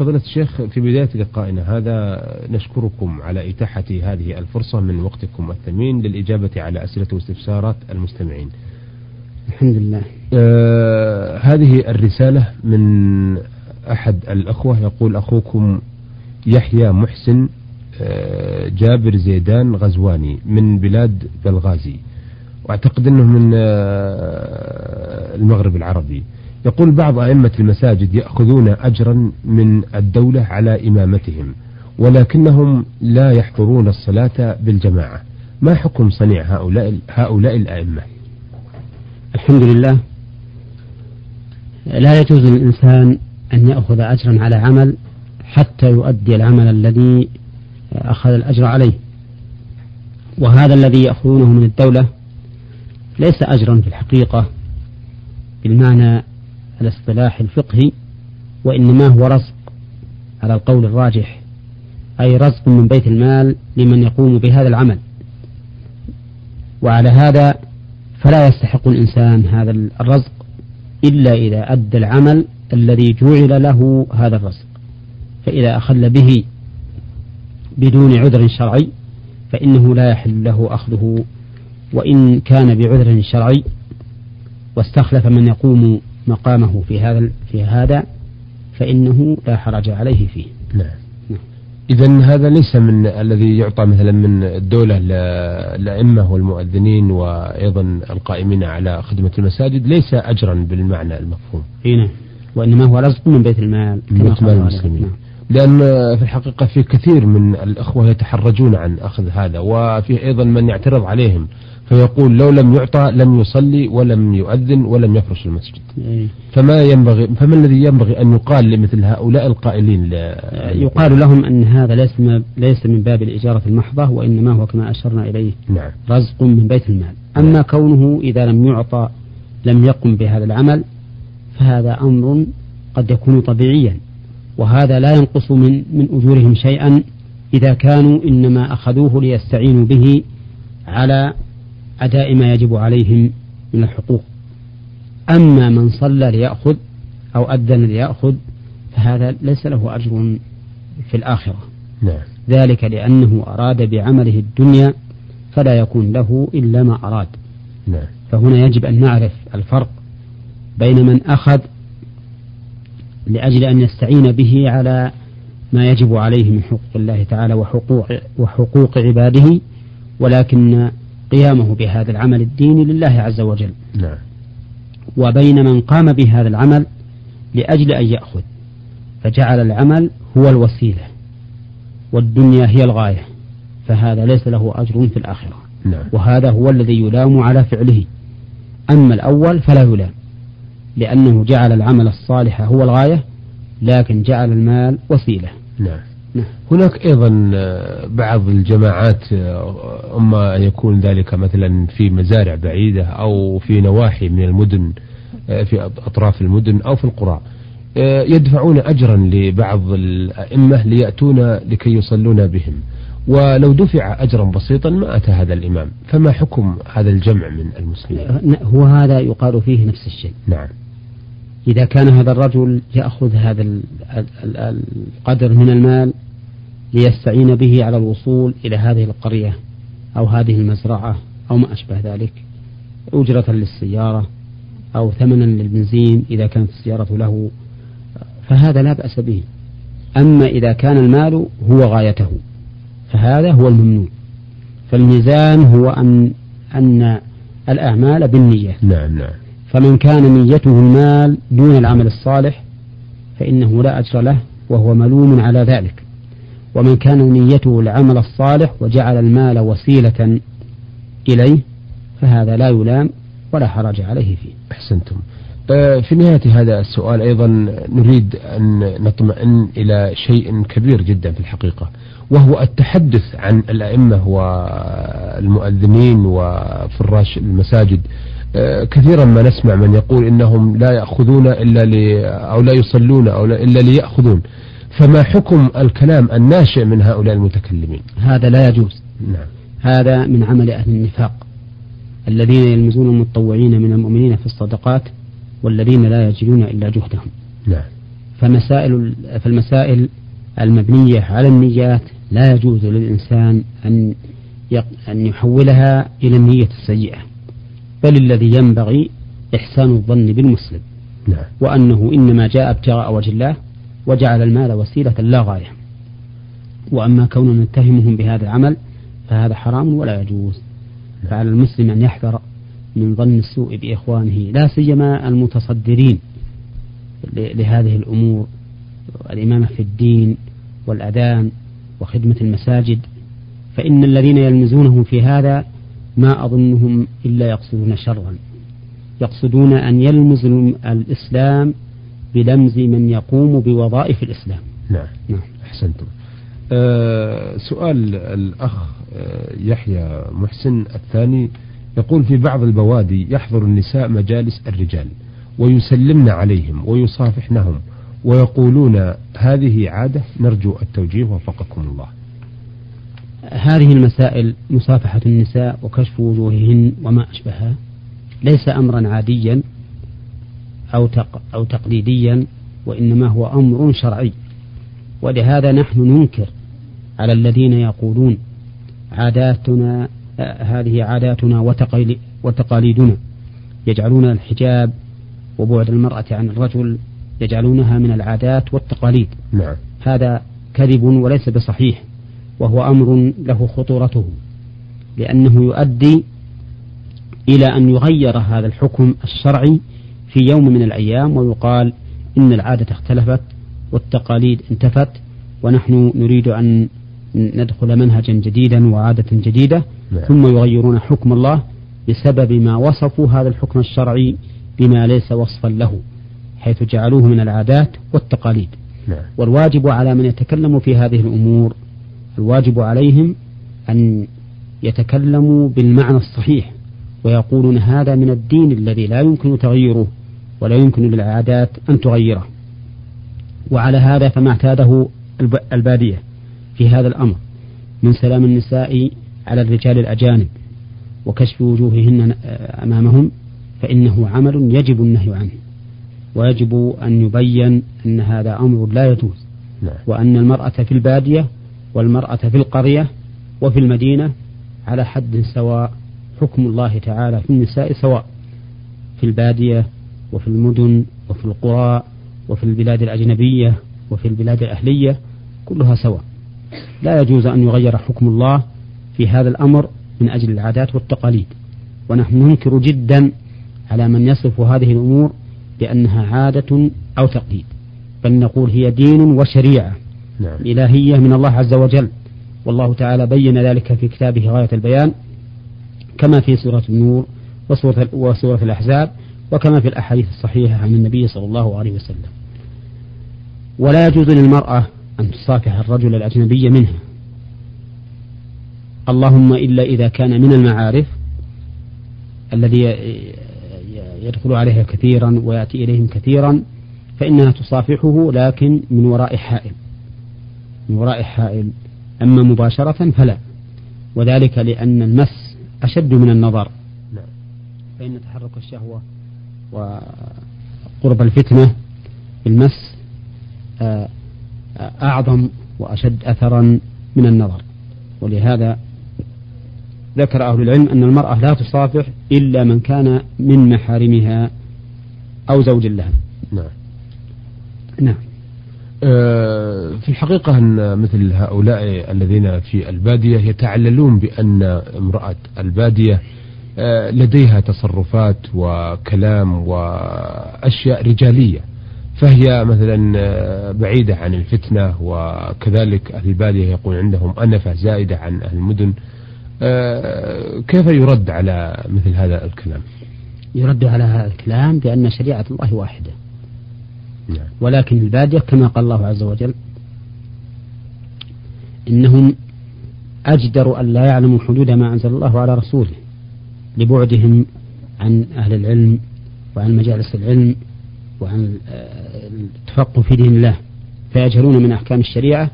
فضيلة الشيخ في بداية لقائنا هذا نشكركم على إتاحة هذه الفرصة من وقتكم الثمين للإجابة على أسئلة واستفسارات المستمعين. الحمد لله. آه هذه الرسالة من أحد الأخوة يقول أخوكم يحيى محسن آه جابر زيدان غزواني من بلاد بلغازي. وأعتقد إنه من آه المغرب العربي. يقول بعض أئمة المساجد يأخذون أجرا من الدولة على إمامتهم ولكنهم لا يحضرون الصلاة بالجماعة. ما حكم صنيع هؤلاء هؤلاء الأئمة؟ الحمد لله. لا يجوز للإنسان أن يأخذ أجرا على عمل حتى يؤدي العمل الذي أخذ الأجر عليه. وهذا الذي يأخذونه من الدولة ليس أجرا في الحقيقة بالمعنى الاصطلاح الفقهي وإنما هو رزق على القول الراجح. أي رزق من بيت المال لمن يقوم بهذا العمل. وعلى هذا فلا يستحق الإنسان هذا الرزق إلا إذا أدى العمل الذي جعل له هذا الرزق. فإذا أخل به بدون عذر شرعي فإنه لا يحل له أخذه. وإن كان بعذر شرعي واستخلف من يقوم مقامه في هذا في هذا فإنه لا حرج عليه فيه. نعم. إذا هذا ليس من الذي يعطى مثلا من الدولة للأئمة والمؤذنين وأيضا القائمين على خدمة المساجد ليس أجرا بالمعنى المفهوم. اي نعم. وإنما هو رزق من بيت المال من بيت المال المسلمين. نعم. لأن في الحقيقة في كثير من الأخوة يتحرجون عن أخذ هذا وفي أيضا من يعترض عليهم فيقول لو لم يعطى لم يصلي ولم يؤذن ولم يفرش المسجد إيه. فما ينبغي فما الذي ينبغي أن يقال لمثل هؤلاء القائلين يقال لهم أن هذا ليس ليس من باب الإجارة المحضة وإنما هو كما أشرنا إليه نعم. رزق من بيت المال أما نعم. كونه إذا لم يعطى لم يقم بهذا العمل فهذا أمر قد يكون طبيعيا وهذا لا ينقص من من أجورهم شيئا إذا كانوا إنما أخذوه ليستعينوا به على أداء ما يجب عليهم من الحقوق أما من صلى ليأخذ أو أذن ليأخذ فهذا ليس له أجر في الآخرة نعم. ذلك لأنه أراد بعمله الدنيا فلا يكون له إلا ما أراد نعم. فهنا يجب أن نعرف الفرق بين من أخذ لأجل أن يستعين به على ما يجب عليه من حقوق الله تعالى وحقوق وحقوق عباده ولكن قيامه بهذا العمل الديني لله عز وجل. نعم. وبين من قام بهذا العمل لأجل أن يأخذ. فجعل العمل هو الوسيلة والدنيا هي الغاية فهذا ليس له أجر في الآخرة. نعم. وهذا هو الذي يلام على فعله. أما الأول فلا يلام. لأنه جعل العمل الصالح هو الغاية لكن جعل المال وسيلة. نعم. نعم. هناك أيضا آه، بعض الجماعات آه، أما يكون ذلك مثلا في مزارع بعيدة أو في نواحي من المدن آه، في أطراف المدن أو في القرى يدفعون أجرا لبعض الأئمة ليأتون لكي يصلون بهم. ولو دفع أجرا بسيطا ما أتى هذا الإمام. فما حكم هذا الجمع من المسلمين؟ هو هذا يقال فيه نفس الشيء. نعم. إذا كان هذا الرجل يأخذ هذا القدر من المال ليستعين به على الوصول إلى هذه القرية أو هذه المزرعة أو ما أشبه ذلك أجرة للسيارة أو ثمنا للبنزين إذا كانت السيارة له فهذا لا بأس به. أما إذا كان المال هو غايته. فهذا هو الممنوع. فالميزان هو أن أن الأعمال بالنية. نعم نعم. فمن كان نيته المال دون العمل الصالح فإنه لا أجر له وهو ملوم على ذلك. ومن كان نيته العمل الصالح وجعل المال وسيلة إليه فهذا لا يلام ولا حرج عليه فيه. أحسنتم. آه، في نهاية هذا السؤال أيضا نريد أن نطمئن إلى شيء كبير جدا في الحقيقة. وهو التحدث عن الأئمة والمؤذنين وفراش المساجد آه، كثيرا ما نسمع من يقول إنهم لا يأخذون إلا لي أو لا يصلون أو لا إلا ليأخذون فما حكم الكلام الناشئ من هؤلاء المتكلمين؟ هذا لا يجوز. نعم. هذا من عمل أهل النفاق الذين يلمزون المتطوعين من المؤمنين في الصدقات والذين لا يجدون إلا جهدهم. نعم. فمسائل فالمسائل المبنية على النيات لا يجوز للإنسان أن أن يحولها إلى النية السيئة. بل الذي ينبغي إحسان الظن بالمسلم. نعم. وأنه إنما جاء ابتغاء وجه الله وجعل المال وسيلة لا غاية. وأما كوننا نتهمهم بهذا العمل فهذا حرام ولا يجوز. فعلى المسلم أن يحذر من ظن السوء بإخوانه لا سيما المتصدرين لهذه الأمور. الإمامة في الدين والأذان وخدمة المساجد فإن الذين يلمزونهم في هذا ما أظنهم إلا يقصدون شرا. يقصدون أن يلمزوا الإسلام بلمز من يقوم بوظائف الإسلام. نعم, نعم. أحسنتم. أه سؤال الأخ أه يحيى محسن الثاني يقول في بعض البوادي يحضر النساء مجالس الرجال ويسلمن عليهم ويصافحنهم ويقولون هذه عادة نرجو التوجيه وفقكم الله. هذه المسائل مصافحة النساء وكشف وجوههن وما أشبهها. ليس أمرا عاديا أو تق أو تقليديا وإنما هو أمر شرعي. ولهذا نحن ننكر على الذين يقولون عاداتنا هذه عاداتنا وتقاليدنا. يجعلون الحجاب وبعد المرأة عن الرجل يجعلونها من العادات والتقاليد نعم. هذا كذب وليس بصحيح وهو أمر له خطورته لأنه يؤدي إلى أن يغير هذا الحكم الشرعي في يوم من الأيام ويقال إن العادة اختلفت والتقاليد انتفت ونحن نريد أن ندخل منهجا جديدا وعادة جديدة نعم. ثم يغيرون حكم الله بسبب ما وصفوا هذا الحكم الشرعي بما ليس وصفا له حيث جعلوه من العادات والتقاليد. نعم. والواجب على من يتكلم في هذه الأمور الواجب عليهم أن يتكلموا بالمعنى الصحيح ويقولون هذا من الدين الذي لا يمكن تغييره ولا يمكن للعادات أن تغيره. وعلى هذا فما اعتاده البادية في هذا الأمر من سلام النساء على الرجال الأجانب وكشف وجوههن أمامهم فإنه عمل يجب النهي عنه. ويجب أن يبين أن هذا أمر لا يجوز نعم. وأن المرأة في البادية والمرأة في القرية وفي المدينة على حد سواء حكم الله تعالى في النساء سواء في البادية وفي المدن وفي القرى وفي البلاد الأجنبية وفي البلاد الأهلية كلها سواء لا يجوز أن يغير حكم الله في هذا الأمر من أجل العادات والتقاليد ونحن ننكر جدا على من يصف هذه الأمور بأنها عادة أو تقليد بل نقول هي دين وشريعة نعم. إلهية من الله عز وجل. والله تعالى بين ذلك في كتابه غاية البيان كما في سورة النور وسورة, وسورة الأحزاب وكما في الأحاديث الصحيحة عن النبي صلى الله عليه وسلم. ولا يجوز للمرأة أن تصافح الرجل الأجنبي منها. اللهم إلا إذا كان من المعارف الذي يدخل عليها كثيرا ويأتي إليهم كثيرا فإنها تصافحه لكن من وراء حائل من وراء حائل. أما مباشرة فلا وذلك لأن المس أشد من النظر. نعم. فإن تحرك الشهوة وقرب الفتنة بالمس آه، آه، أعظم وأشد أثرا من النظر. ولهذا ذكر أهل العلم أن المرأة لا تصافح إلا من كان من محارمها أو زوج لها نعم. نعم. آه، في الحقيقة أن مثل هؤلاء الذين في البادية يتعللون بأن امرأة البادية آه، لديها تصرفات وكلام وأشياء رجالية. فهي مثلا آه، بعيدة عن الفتنة وكذلك أهل البادية يقول عندهم أنفة زائدة عن أهل المدن. كيف يرد على مثل هذا الكلام يرد على هذا الكلام بأن شريعة الله واحدة نعم. ولكن البادية كما قال الله عز وجل إنهم أجدر أن لا يعلموا حدود ما أنزل الله على رسوله لبعدهم عن أهل العلم وعن مجالس العلم وعن التفقه في دين الله فيجهلون من أحكام الشريعة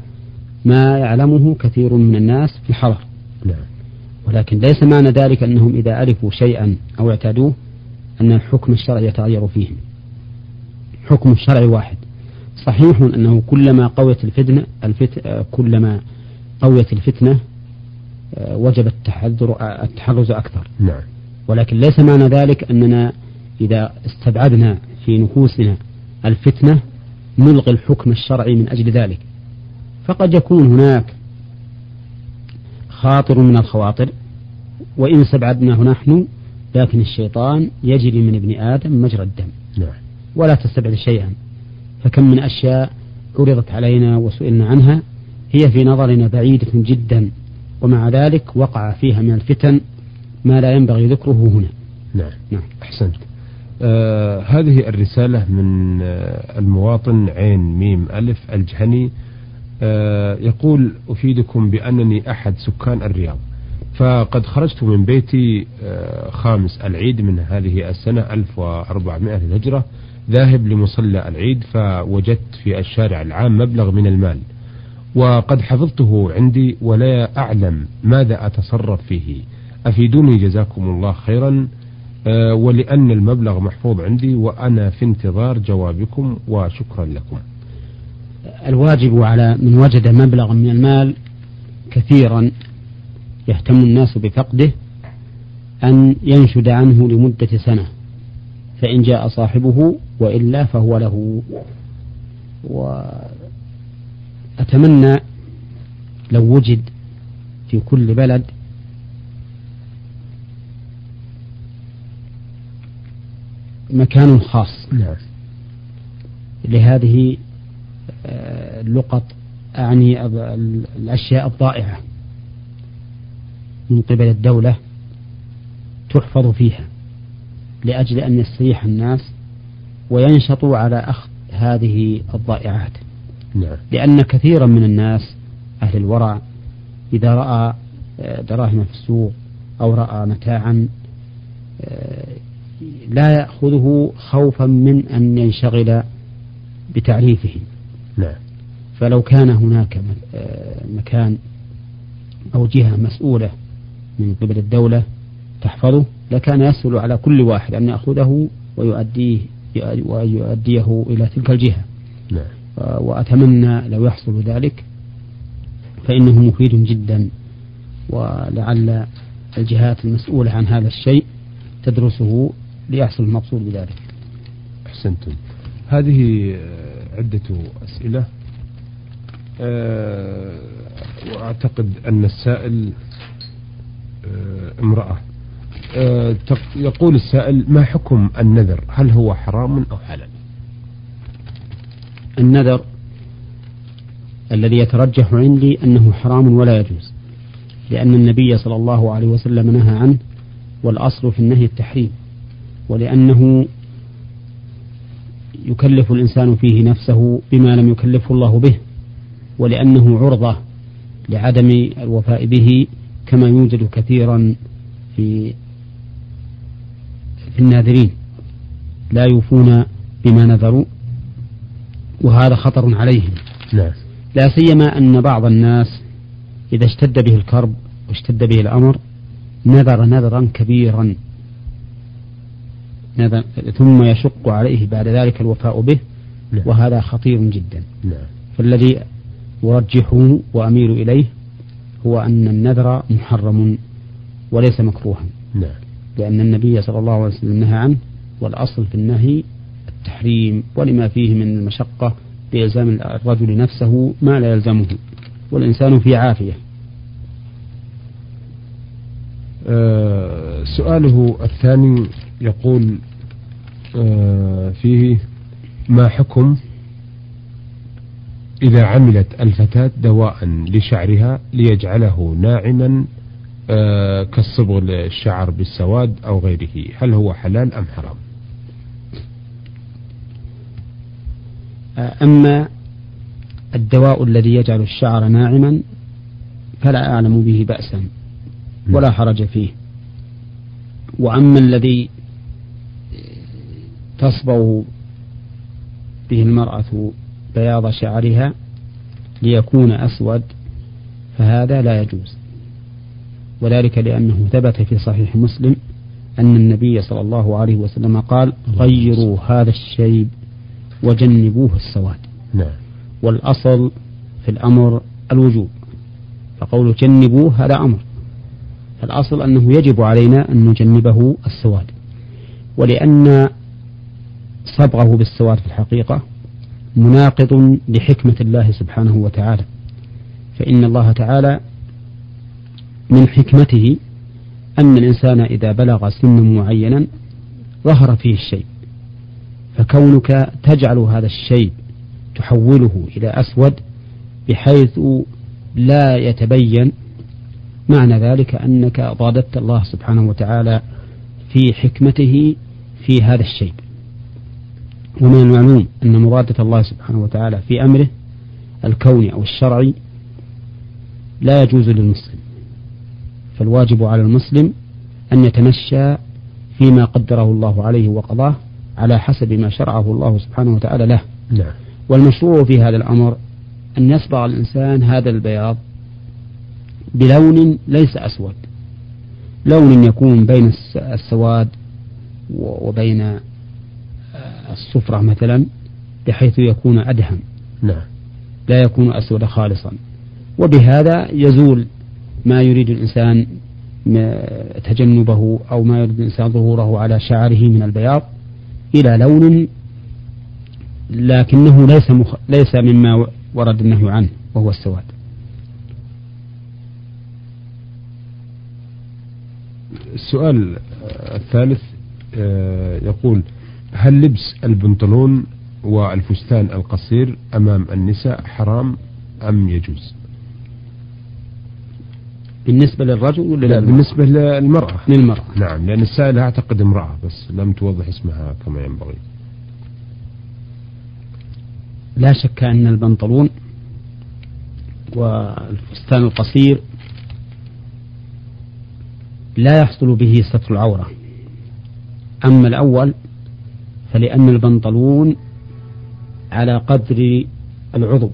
ما يعلمه كثير من الناس في الحضر نعم. ولكن ليس معنى ذلك أنهم إذا عرفوا شيئا أو اعتادوه أن الحكم الشرعي يتغير فيهم. حكم الشرع واحد. صحيح أنه كلما قويت الفتنة الفت... كلما قويت الفتنة وجب التحذر التحرز أكثر. نعم. ولكن ليس معنى ذلك أننا إذا استبعدنا في نفوسنا الفتنة نلغي الحكم الشرعي من أجل ذلك. فقد يكون هناك خاطر من الخواطر وإن استبعدناه نحن لكن الشيطان يجري من ابن آدم مجرى الدم. نعم. ولا تستبعد شيئا. فكم من أشياء عرضت علينا وسئلنا عنها هي في نظرنا بعيدة جدا ومع ذلك وقع فيها من الفتن ما لا ينبغي ذكره هنا. نعم, نعم. أحسنت. آه هذه الرسالة من آه المواطن عين ميم ألف الجهني يقول أفيدكم بأنني أحد سكان الرياض. فقد خرجت من بيتي آه خامس العيد من هذه السنة 1400 للهجرة ذاهب لمصلى العيد فوجدت في الشارع العام مبلغ من المال. وقد حفظته عندي ولا أعلم ماذا أتصرف فيه. أفيدوني جزاكم الله خيرا. آه، ولأن المبلغ محفوظ عندي وأنا في انتظار جوابكم وشكرا لكم. الواجب على من وجد مبلغا من المال كثيرا يهتم الناس بفقده أن ينشد عنه لمدة سنة فإن جاء صاحبه وإلا فهو له وأتمنى لو وجد في كل بلد مكان خاص نعم. لهذه اللقط أعني الأشياء الضائعة من قبل الدولة تحفظ فيها لأجل أن يستريح الناس وينشطوا على أخذ هذه الضائعات نعم. لأن كثيرا من الناس أهل الورع إذا رأى آه، دراهم في السوق أو رأى متاعا آه، لا يأخذه خوفا من أن ينشغل بتعريفه نعم. فلو كان هناك آه، مكان أو جهة مسؤولة من قبل الدولة تحفظه لكان يسهل على كل واحد أن يأخذه ويؤديه ويؤديه إلى تلك الجهة. نعم. وأتمنى لو يحصل ذلك فإنه مفيد جدا ولعل الجهات المسؤولة عن هذا الشيء تدرسه ليحصل المقصود بذلك. أحسنتم. هذه عدة أسئلة. وأعتقد أن السائل أه امرأة. أه يقول السائل ما حكم النذر؟ هل هو حرام أو حلال؟ النذر الذي يترجح عندي أنه حرام ولا يجوز لأن النبي صلى الله عليه وسلم نهى عنه والأصل في النهي التحريم ولأنه يكلف الإنسان فيه نفسه بما لم يكلفه الله به. ولأنه عرضة لعدم الوفاء به كما يوجد كثيرا في في الناذرين. لا يوفون بما نذروا وهذا خطر عليهم. نعم. لا سيما أن بعض الناس إذا اشتد به الكرب واشتد به الأمر نذر نذرا كبيرا. ثم يشق عليه بعد ذلك الوفاء به نعم. وهذا خطير جدا. نعم. فالذي أرجحه وأميل إليه هو أن النذر محرم وليس مكروها نعم. لأن النبي صلى الله عليه وسلم نهى عنه والأصل في النهي التحريم ولما فيه من المشقة بإلزام الرجل نفسه ما لا يلزمه والإنسان في عافية آه سؤاله الثاني يقول آه فيه ما حكم إذا عملت الفتاة دواء لشعرها ليجعله ناعما آه كالصبغ الشعر بالسواد أو غيره. هل هو حلال أم حرام؟ أما الدواء الذي يجعل الشعر ناعما فلا أعلم به بأسا ولا حرج فيه. وأما الذي تصبغ به المرأة بياض شعرها ليكون أسود فهذا لا يجوز. وذلك لأنه ثبت في صحيح مسلم أن النبي صلى الله عليه وسلم قال غيروا هذا الشيب وجنبوه السواد. نعم. والأصل في الأمر الوجوب فقول جنبوه هذا أمر. فالأصل أنه يجب علينا أن نجنبه السواد ولأن صبغه بالسواد في الحقيقة مناقض لحكمة الله سبحانه وتعالى. فإن الله تعالى من حكمته أن الإنسان إذا بلغ سنا معينا ظهر فيه الشيء. فكونك تجعل هذا الشيء تحوله إلى أسود بحيث لا يتبين معنى ذلك أنك ضادت الله سبحانه وتعالى في حكمته في هذا الشيء. ومن المعلوم أن مرادة الله سبحانه وتعالى في أمره الكوني أو الشرعي لا يجوز للمسلم فالواجب على المسلم أن يتمشى فيما قدره الله عليه وقضاه على حسب ما شرعه الله سبحانه وتعالى له. نعم. والمشروع في هذا الأمر أن يصبغ الإنسان هذا البياض بلون ليس أسود لون يكون بين السواد وبين الصفرة مثلا بحيث يكون أدهم. نعم. لا يكون أسود خالصا. وبهذا يزول ما يريد الإنسان تجنبه أو ما يريد الإنسان ظهوره على شعره من البياض إلى لون لكنه ليس مخ... ليس مما ورد النهي عنه وهو السواد. السؤال الثالث آه، يقول هل لبس البنطلون والفستان القصير أمام النساء حرام أم يجوز؟ بالنسبة للرجل ولا لا بالنسبة للمرأة. للمرأة. نعم لأن السائلة أعتقد امرأة بس لم توضح اسمها كما ينبغي. لا شك أن البنطلون والفستان القصير لا يحصل به ستر العورة. أما الأول فلأن البنطلون على قدر العضو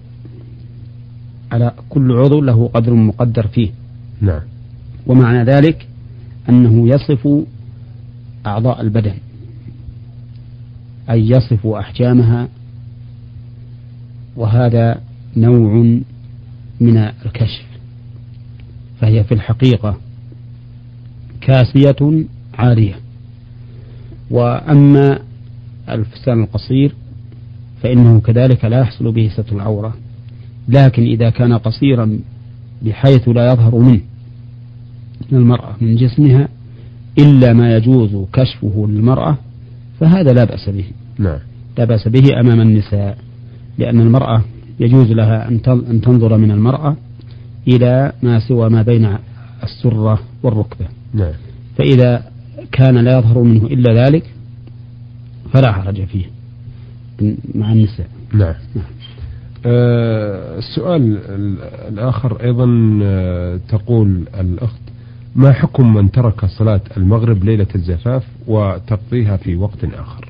على كل عضو له قدر مقدر فيه. نعم. ومعنى ذلك أنه يصف أعضاء البدن أي يصف أحجامها وهذا نوع من الكشف. فهي في الحقيقة كاسية عارية. وأما الفستان القصير فإنه كذلك لا يحصل به ستر العورة. لكن إذا كان قصيرا بحيث لا يظهر منه المرأة من جسمها إلا ما يجوز كشفه للمرأة فهذا لا بأس به. نعم. لا بأس به أمام النساء لأن المرأة يجوز لها أن تنظر من المرأة إلى ما سوى ما بين السرة والركبة. نعم. فإذا كان لا يظهر منه إلا ذلك فلا حرج فيه. مع النساء. نعم, نعم. آه السؤال الآخر أيضا آه تقول الأخت ما حكم من ترك صلاة المغرب ليلة الزفاف وتقضيها في وقت آخر؟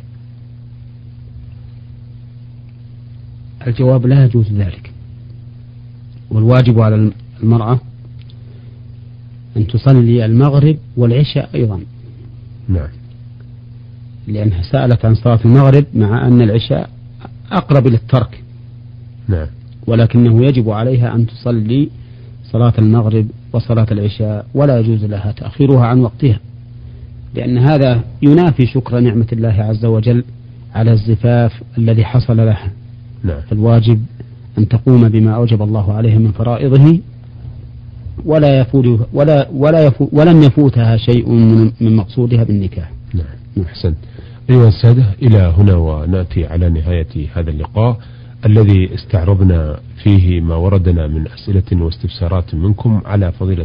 الجواب لا يجوز ذلك. والواجب على المرأة أن تصلي المغرب والعشاء أيضا. نعم. لأنها سألت عن صلاة المغرب مع أن العشاء أقرب للترك نعم. ولكنه يجب عليها أن تصلي صلاة المغرب وصلاة العشاء ولا يجوز لها تأخيرها عن وقتها. لأن هذا ينافي شكر نعمة الله عز وجل على الزفاف الذي حصل لها. نعم. فالواجب أن تقوم بما أوجب الله عليها من فرائضه ولا يفوت ولا ولا يفوت ولم يفوتها شيء من مقصودها بالنكاح. نعم. أحسنت. أيها السادة إلى هنا ونأتي على نهاية هذا اللقاء الذي استعرضنا فيه ما وردنا من أسئلة واستفسارات منكم على فضيلة